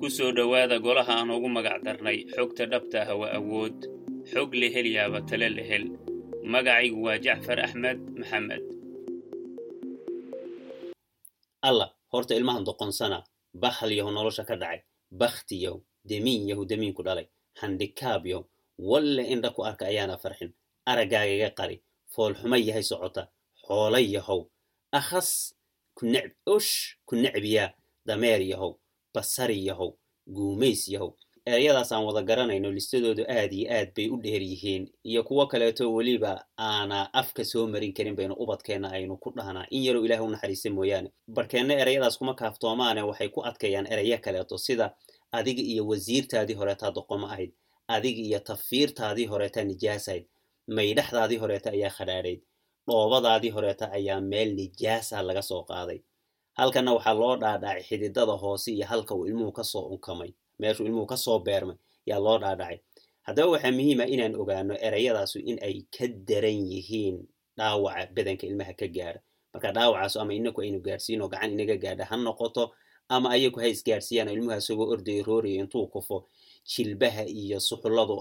ku soo dhowaada golaha aan ugu magac darnay. Xogta dhabta ah waa awood. Xog la helyaaba tale la hel. Magacaygu waa jacfar axmed maxamed. Alla horta ilmahan doqonsana. Bakhal yahu nolosha ka dhacay. Bakhti yahu demiin yahu demiinku dhalay. Handikaab yahu walle indha ku arka ayaana farxin. Araggaagiga qari. Foolxuma yahay socota. Xoolo yahow. Akhas ku ku necbiyaa. Dameer yahow basari yahow guumays yahow. Ereyadaas aan wada garanayno listadoodu aad iyo aad bay u dheer yihiin iyo kuwo kaleeto weliba aana afka soo marin karin baynu ubadkeenna aynu ku dhahnaa. In yaroo ilaah u naxariista mooyaane. Barkeenna ereyadaas kuma kaaftoomaane waxay ku adkayaan ereyo kaleeto sida adiga iyo wasiirtaadii horeetaa doqomo ahayd adiga iyo tafiirtaadii horeetaa nijaasahayd maydhaxdaadii horeeta ayaa khadhaadhayd dhoobadaadii horeeta ayaa meel nijaasa laga soo qaaday halkanna waxaa loo dhaadhacay xididada hoose iyo halka uu ilmuhu ka soo unkamay meeshuu ilmuhu ka soo beermay yaa loo dhaadhacay. Haddaba waxaa muhiima inaan ogaano ereyadaasu in ay ka daran yihiin dhaawaca badanka ilmaha ka gaadha. Marka dhaawacaasu ama inaku aynu gaadhsiino gacan inaga gaadha ha noqoto ama ayagu ha isgaadhsiiyaan ilmuha isagoo ordayo rooraya intuu kufo jilbaha iyo suxulladu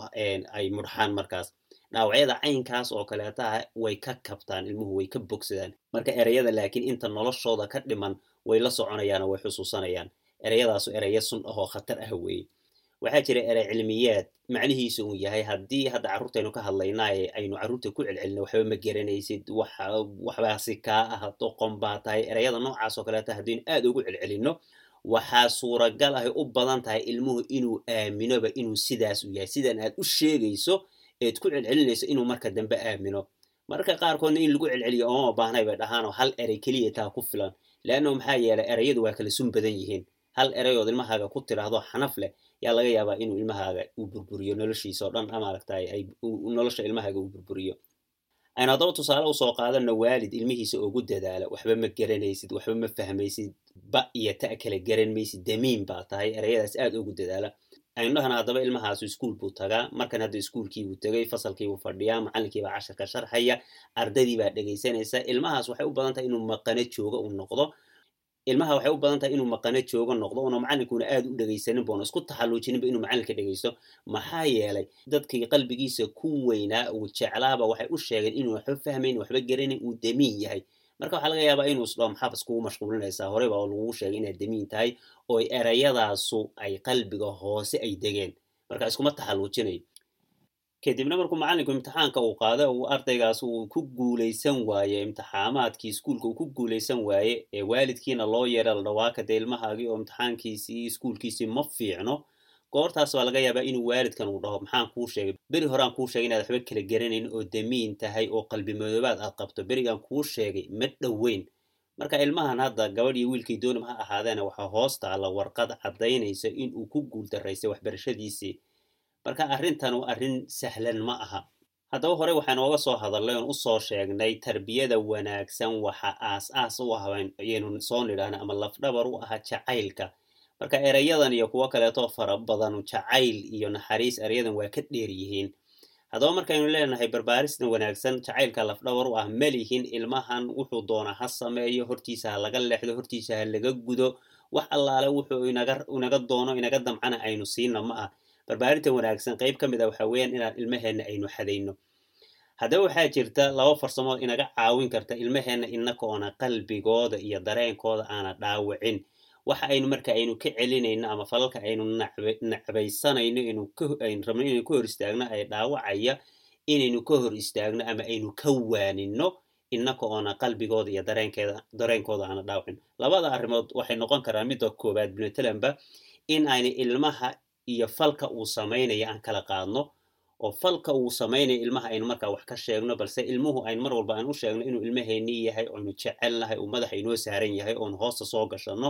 ay mudxaan markaas dhaawacyada caynkaas oo kaleetaha way ka kabtaan ilmuhu way ka bogsadaan. Marka ereyada laakiin inta noloshooda ka dhiman way la soconayaan oo way xusuusanayaan. Ereyadaasu ereyo sun ah oo khatar ah weeye. Waxaa jira erey cilmiyaad macnihiisu uu yahay haddii hadda carruurtaynu ka hadlaynaaye aynu carruurta ku celcelino waxba ma garanaysid. Waxbaasi kaa ah doqon tahay. Ereyada noocaas oo kaleeta haddaynu aad ugu celcelinno waxaa suuragal ahay u badan tahay ilmuhu inuu aaminoba inuu sidaas u yahay. Sidan aad u sheegayso eed ku celcelinayso inuu marka dambe aamino. Marka qaarkoodna in lagu celceliyo ooma baahnay bay dhahaanoo hal erey keliya taa ku filan. Leanno maxaa yeelay ereyadu waa kala sun badan yihiin. Hal ereyood ilmahaaga ku tiraahdo xanaf leh yaa laga yaabaa inuu ilmahaaga uu burburiyo noloshiisa oo dhan maaragtay ay nolosha ilmahaaga uu burburiyo. Aynu haddaba tusaale u soo qaadano waalid ilmihiisa ugu dadaala. Waxba ma garanaysid waxba ma fahmaysid ba iyo ta kala garan maysid damiin baa tahay ereyadaas aad ugu dadaala aynu dhahana haddaba ilmahaasu iskuul buu tagaa. Markan hadda iskuulkiibuu tegay fasalkiibuu fadhiyaa macalinkiibaa casharka sharxaya ardadiibaa dhegaysanaysa. Ilmahaas waxay u badan tahay inuu maqano joogo uu noqdo. Ilmaha waxay u badan tahay inuu maqano joogo noqdo una macalinkuna aad u dhegaysanin boona isku taxalluujininba inuu macalinka dhegaysto. Maxaa yeelay dadkii qalbigiisa ku weynaa uu jeclaaba waxay u sheegeen inuu waxba fahmayn waxba garanin uu damiin yahay marka waxaa laga yaabaa inuu isdhao maxaad iskugu mashquulinaysaa horey baa lagugu sheegay inaad damiin tahay oo ereyadaasu ay qalbiga hoose ay degeen. Marka iskuma taxalluujinayo kadibna markuu macallinku imtixaanka uu qaado uu ardaygaas uu ku guulaysan waaye imtixaamaadkii iskuulka uu ku guulaysan waaye ee waalidkiina loo yeera la dhawaaka dee ilmahaagii oo imtixaankiisii iskuulkiisii ma fiicno goortaas baa laga yaabaa inuu waalidkan uu dhaho maxaan kuu sheegay. Beri horaan kuu sheegay inaad waxba kala garanayn oo damiin tahay oo qalbi madoobaad aad qabto. Berigaan kuu sheegay ma dhoweyn. Marka ilmahan hadda gabadh iyo wiilkii doonib ha ahaadeena waxaa hoos taalla warqad caddaynaysa inuu ku guuldaraystay waxbarashadiisii. Marka arrintan arrin sahlan ma aha. Haddaba hore waxaan ooga soo hadalnay oon u soo sheegnay tarbiyada wanaagsan waxa aas-aas u ah ayaynu soo nidhaahna ama lafdhabar u aha jacaylka marka ereyadan iyo kuwo kaleetoo fara badan jacayl iyo naxariis ereyadan waa ka dheer yihiin. Haddaba markaynu leenahay barbaaristan wanaagsan jacaylka lafdhabar u ah malihin ilmahan wuxuu doona ha sameeyo hortiisa ha laga leexdo hortiisa ha laga gudo. Wax allaale wuxuu inaga doono inaga damcana aynu siina ma ah barbaarinta wanaagsan qayb ka mid a waxaa weeyaan inaan ilmaheenna aynu xadayno. Haddaba waxaa jirta laba farsamood inaga caawin karta ilmaheenna inaka oona qalbigooda iyo dareenkooda aana dhaawicin waxa aynu marka aynu ka celinayno ama falalka aynu nacbaysanayno aynu rabno inaynu ka hor istaagno ay dhaawacaya inaynu ka hor istaagno ama aynu ka waanino inaka oona qalbigooda iyo dareenkooda aana dhaawicin labada arrimood waxay noqon karaan midda koowaad binatalanba in ayna ilmaha iyo falka uu samaynayo aan kala qaadno oo falka uu samaynayo ilmaha aynu markaa wax ka sheegno balse ilmuhu aynu mar walba aan u sheegno inuu ilmaheennii yahay oonu jecelnahay uu madaxa inoo saaran yahay oonu hoosta soo gashanno.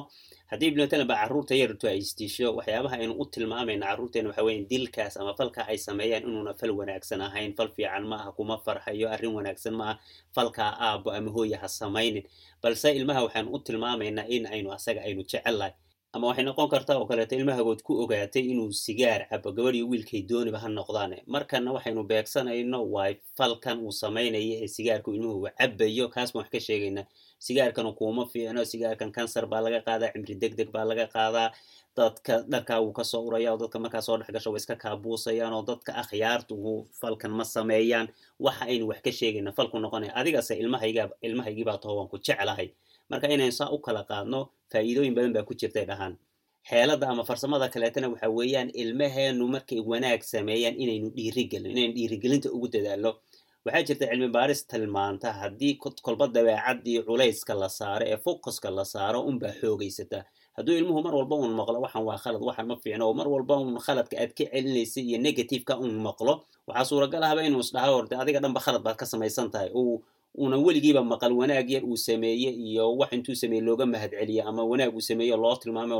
Haddii ibnatalanba carruurta yartu ay istisho waxyaabaha aynu u tilmaamayna carruurteena waxa weyan dilkaas ama falka ay sameeyaan inuuna fal wanaagsan ahayn. Fal fiican ma aha kuma farxayo arrin wanaagsan ma aha falkaa aabbo ama hooya ha samaynin. Balse ilmaha waxaanu u tilmaamaynaa in aynu asaga aynu jecelnahay ama waxay noqon kartaa oo kaleeto ilmahagood ku ogaatay inuu sigaar cabo gabadh iyo wiilkay dooniba ha noqdaane. Markana waxaynu beegsanayno waa falkan uu samaynayo ee sigaarku ilmuhu cabayo kaas baan wax ka sheegaynaa sigaarkana kuuma fiicno sigaarkan kansar baa laga qaadaa cimri deg deg baa laga qaadaa. Dadka dharkaa wuu ka soo uraya oo dadka markaa soo dhex gasho way iska kaabuusayaan oo dadka akhyaartugu falkan ma sameeyaan. Waxa aynu wax ka sheegayna falku noqonaya adigase ilmahaygiibaa taho waan ku jeclahay marka inaynu saa u kala qaadno faa'iidooyin badan baa ku jirtay dhahaan. Xeelada ama farsamada kaleetana waxa weeyaan ilmaheenu markay wanaag sameeyaan inaynu dhiirigelin inaynu dhiirigelinta ugu dadaalno. Waxaa jirta cilmi baaris tilmaanta haddii kolba dabeecadii culayska la saaro ee focuska la saaro unbaa xoogaysata hadduu ilmuhu mar walba un maqlo waxan waa khalad waxan ma fiicno. Oo mar walba un khaladka aad ka celinaysa iyo negativeka un maqlo waxaa suuragal ahba inuu isdhaho horde adiga dhanba khalad baad ka samaysan tahay una weligiiba maqal wanaag yar uu sameeye iyo wax intuu sameeye looga mahad celiye ama wanaag uu sameeye loo tilmaamay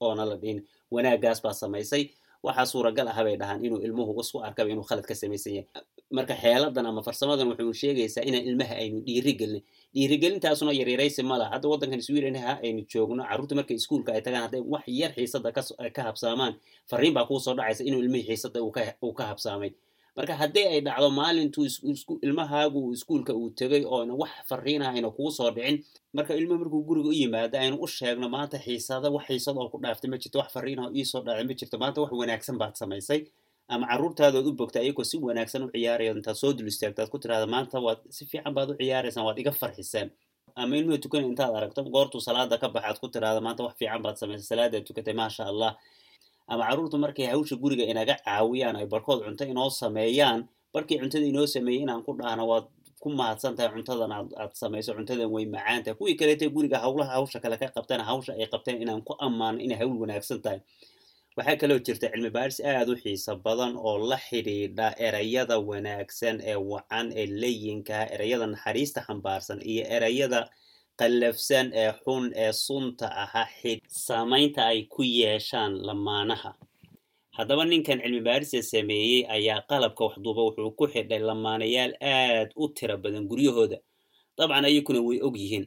oona la dhihin. Wanaaggaas baa samaysay. Waxaa suuragal ah bay dhahaan inuu ilmuhu isku arkaba inuu khalad ka samaysan yahay. Marka xeeladan ama farsamadan wuxuu sheegaysaa inaan ilmaha aynu dhiirigelin. Dhiirigelintaasuna yaryaraysi mala hadda waddankan sweden ha aynu joogno. Carruurta markay iskuulka ay tagaan hadday wax yar xiisada ka habsaamaan fariin baa kuusoo dhacaysa inuu ilmihii xiisada uu ka habsaamay marka haddii ay dhacdo maalintuu ilmahaagu iskuulka uu tegay oona wax fariinaha ayna kuu soo dhicin marka ilmuhu markuu guriga u yimaado aynu u sheegno maanta xiisada wax xiisad oo ku dhaaftay ma jirto wax fariinaha iisoo dhacay ma jirto maanta wax wanaagsan baad samaysay? Ama carruurtaadood u bogta ayagoo si wanaagsan u ciyaaraya intaad soo dul istaagtaad ku tiraada maanta waad si fiican baad u ciyaaraysaan waad iga farxiseen ama ilmuhu tukanay intaad aragto goortuu salaada ka baxaad ku tiraada maanta wax fiican baad samaysay salaadaad tukatay maasha allah ama carruurtu markay hawsha guriga inaga caawiyaan ay barkood cunto inoo sameeyaan barkii cuntada inoo sameeyey inaan ku dhahno waad ku mahadsan tahay cuntadan aad samayso cuntadan way macaan tahay. Kuwii kaleete guriga hawlaha hawsha kale ka qabteen hawsha ay qabteen inaan ku ammaano inay hawl wanaagsan tahay. Waxaa kaloo jirta cilmi baaris aada u xiiso badan oo la xidhiidha erayada wanaagsan ee wacan ee layinka erayada naxariista xambaarsan iyo erayada qallafsan ee xun ee sunta aha xid saamaynta ay ku yeeshaan lamaanaha. Haddaba ninkan cilmi baarisa sameeyey ayaa qalabka waxduuba wuxuu ku xidhay lamaanayaal aad u tira badan guryahooda. Dabcan ayakuna way og yihiin.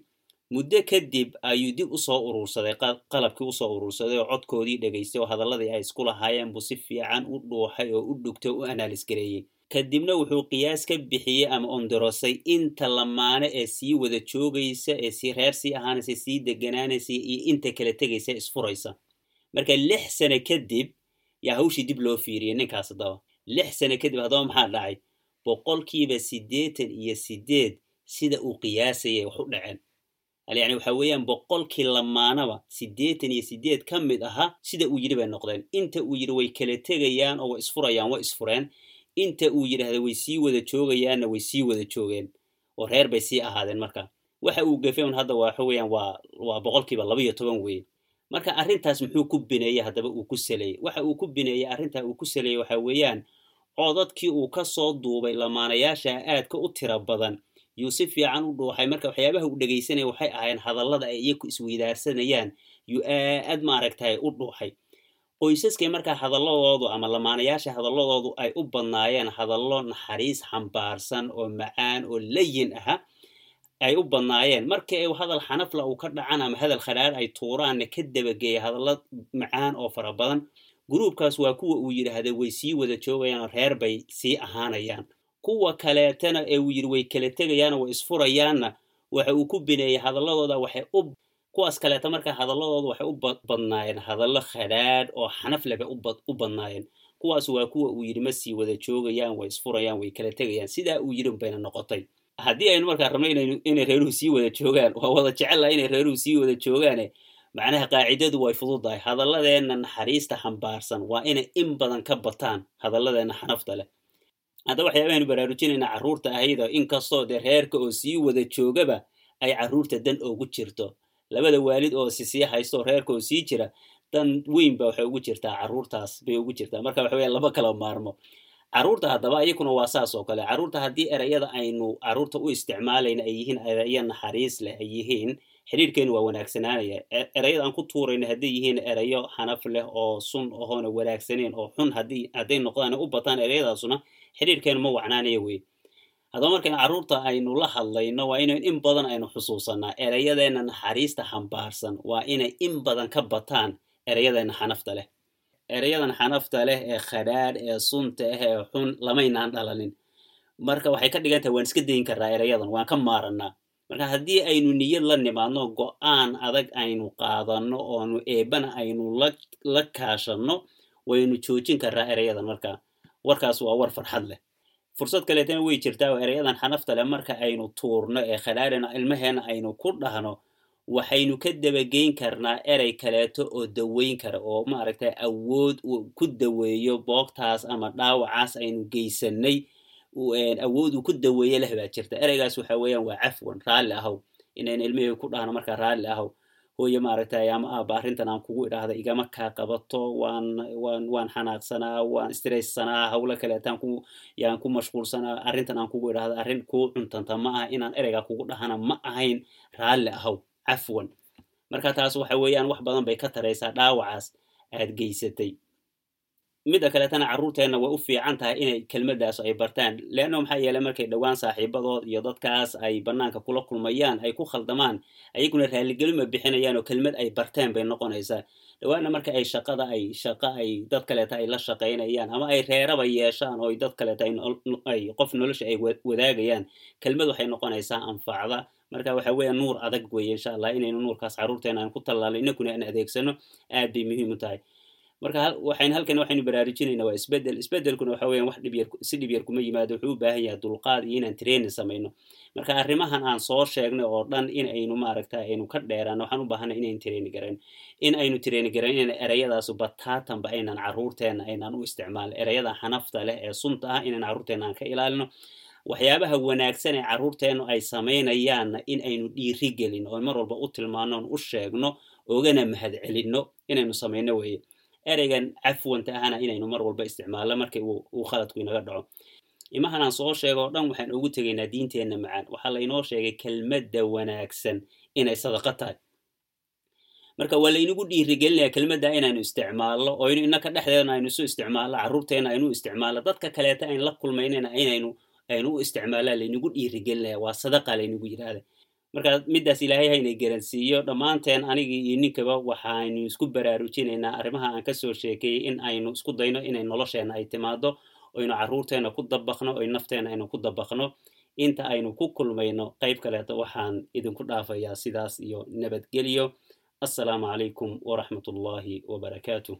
Muddo kadib ayuu dib u soo urursaday qalabkii u soo urursaday oo codkoodii dhegaystay oo hadalladii ay isku lahaayeen buu si fiican u dhuuxay oo u dhugtay o u analis gareeyey kadibna wuxuu qiyaas ka bixiyey ama ondorosay inta lamaane ee sii wada joogaysa ee si reer sii ahaanaysa sii deganaanaysa iyo inta kala tegaysa isfuraysa. Marka lix sane kadib yaa hawshii dib loo fiiriyey ninkaas haddaba. Lix sane kadib haddaba maxaa dhacay? Boqolkiiba siddeetan iyo siddeed sida uu qiyaasayay wax u dhaceen. Yani waxa weeyaan boqolkii lamaanaba siddeetan iyo siddeed ka mid ahaa sida uu yidhi bay noqdeen. Inta uu yidhi way kala tegayaan oo way isfurayaan way isfureen inta uu yidhaahda way sii wada joogayaanna way sii wada joogeen oo reer bay sii ahaadeen marka. Waxa uu gafay un hadda waxa weeyaan waa waa boqolkiiba laba iyo toban weeye marka arrintaas muxuu ku bineeyey haddaba uu ku saleeyey waxa uu ku bineeyey arrintaa uu ku saleeyey waxa weeyaan codadkii uu ka soo duubay lamaanayaasha aadka u tira badan. Yuu si fiican u dhuuxay marka waxyaabaha uu dhegaysanaya waxay ahayn hadallada ay iyaku isweydaarsanayaan. Yuu aad maaragtay u dhuuxay qoysaskay markaa hadalladoodu ama lamaanayaasha hadalladoodu ay u badnaayeen hadallo naxariis xambaarsan oo macaan oo layin aha ay u badnaayeen. Marka u hadal xanafla uu ka dhacan ama hadal khadhaar ay tuuraanna ka dabageeya hadallo macaan oo fara badan gruubkaas waa kuwa uu yidhaahda way sii wada joogayaan oo reer bay sii ahaanayaan. Kuwa kaleetana ee uu yidhi way kala tegayaanoo way isfurayaanna waxa uu ku bineeyey hadalladooda waxay u kuwaas kaleeta markaa hadalladooda waxay u badnaayeen hadallo khadhaadh oo xanafle bay u badnaayeen. Kuwaas waa kuwa uu yidhi ma sii wada joogayaan way isfurayaan way kala tegayaan. Sidaa uu yidhi bayna noqotay. Haddii aynu markaa rabno inay reeruhu sii wada joogaan waa wada jecella inay reeruhu sii wada joogaane. Macnaha qaacidadu way fududahay. Hadalladeenna naxariista xambaarsan waa inay in badan ka bataan hadalladeenna xanafta leh. Haddaba waxyaabahaanu baraarujinaynaa carruurta ahayda inkastoo dee reerka oo sii wada joogaba ay carruurta dan ugu jirto labada waalid oo si sii haysto reerka oo sii jira dan weyn ba waxay ugu jirtaa carruurtaas bay ugu jirtaa. Marka waxa weya lama kala maarmo. Carruurta haddaba iyakuna waa saas oo kale. Carruurta haddii erayada aynu carruurta u isticmaalayna ay yihiin erayo naxariis leh ay yihiin xidhiirkeenu waa wanaagsanaanaya erayada aan ku tuurayna hadday yihiin erayo xanaf leh oo sun ahoona wanaagsaneen oo xun haddii hadday noqdaan u bataan erayadaasuna xidhiirkeenu ma wacnaanaya wey haddaba markaan carruurta aynu la hadlayno waa inayn in badan aynu xusuusanaa erayadeenna naxariista xambaarsan waa inay in badan ka bataan erayadeenna xanafta leh. Erayadan xanafta leh ee khadhaadh ee sunta ah ee xun lamaynaan dhalanin marka waxay ka dhigan tahay waan iska dayin karnaa erayadan waan ka maaranaa marka haddii aynu niyad la nimaadno go'aan adag aynu qaadanno oonu eebana aynu la kaashanno waynu joojin karraa ereyadan marka warkaas waa war farxad leh fursad kaleetana way jirtaa oo ereyadan xanafta leh marka aynu tuurno ee khadhaadhina ilmaheena aynu ku dhahno waxaynu ka dabageyn karnaa erey kaleeto oo daweyn kara oo maaragtay awood ku daweeyo boogtaas ama dhaawacaas aynu geysanay awood uu ku daweeye leh baa jirta. Ereygaas waxa weeyaan waa cafwan raalli ahow. Inaynu ilmihii ku dhahno markaa raalli ahow hooye maaragtay ama aaba arrintan aan kugu idhaahda igama kaa qabato waan waan waan xanaaqsanaa waan stresssanaa hawlo kaleetaan ku yaan ku mashquulsanaa arrintan aan kugu idhaahda arrin kuu cuntanta ma aha inaan ereygaa kugu dhahana ma ahayn raalli ahow cafwan. Marka taas waxa weeyaan wax badan bay ka taraysaa dhaawacaas aad geysatay midda kaleetana carruurteenna way u fiican tahay inay kelmaddaas ay bartaan. Leanna maxaa yeeley markay dhowaan saaxiibadood iyo dadkaas ay bannaanka kula kulmayaan ay ku khaldamaan ayaguna raaligelima bixinayaan oo kelmad ay barteen bay noqonaysaa dhawaanna marka ay shaqada ay shaqo ay dad kaleeta ay la shaqaynayaan ama ay reeraba yeeshaan oo dad kaleeta ay qof nolosha ay wadaagayaan kelmad waxay noqonaysaa anfacda. Marka waxa weeya nuur adag weeye insha allah inaynu nuurkaas carruurteena aan ku tallaalno inakuna aan adeegsano aad bay muhiim u tahay marka waxaynu halkan waxaynu baraarujinaynaa waa isbeddel isbedelkuna waxa weeyaan wax dhibyar si dhibyar kuma yimaado. Wuxuu u baahan yahay dulqaad iyo inaan training samayno. Marka arrimahan aan soo sheegnay oo dhan in aynu maaragta aynu ka dheeraano waxaan u baahanay inaynu training garayn in aynu training garayn in ereyadaas bataatanba aynan carruurteena aynaan u isticmaalin ereyada xanafta leh ee sunta ah inaan carruurteena aan ka ilaalino. Waxyaabaha wanaagsan ee carruurteennu ay samaynayaanna in aynu dhiiri gelin oo mar walba u tilmaano on u sheegno ogana mahad celinno inaynu samayno weeye ereygan cafwanta ahana inaynu mar walba isticmaalno markii uu khaladku inaga dhaco. Imahan aan soo sheego o dhan waxaan ugu tegaynaa diinteenna macaan. Waxaa laynoo sheegay kelmadda wanaagsan inay sadaqa tahay. Marka waa laynagu dhiirigelinaya kelmadda inaynu isticmaalno oo inu inaka dhexdeedna aynu isu isticmaalno carruurteena aynu isticmaalno dadka kaleeta ayn la kulmaynayna inaynu aynu u isticmaalaa laynagu dhiirigelinaya waa sadaqa laynagu yidhaahda marka middaas ilaahay haynay garansiiyo dhammaanteen anigii iyo ninkaba waxaaynu isku baraarujinaynaa arrimaha aan ka soo sheekeeyey in aynu isku dayno inay nolosheenna ay timaado oynu carruurteena ku dabaqno oy nafteena aynu ku dabaqno. Inta aynu ku kulmayno qayb kaleeto waxaan idinku dhaafayaa sidaas iyo nabadgelyo. Assalaamu calaykum waraxmat ullaahi wabarakaatuh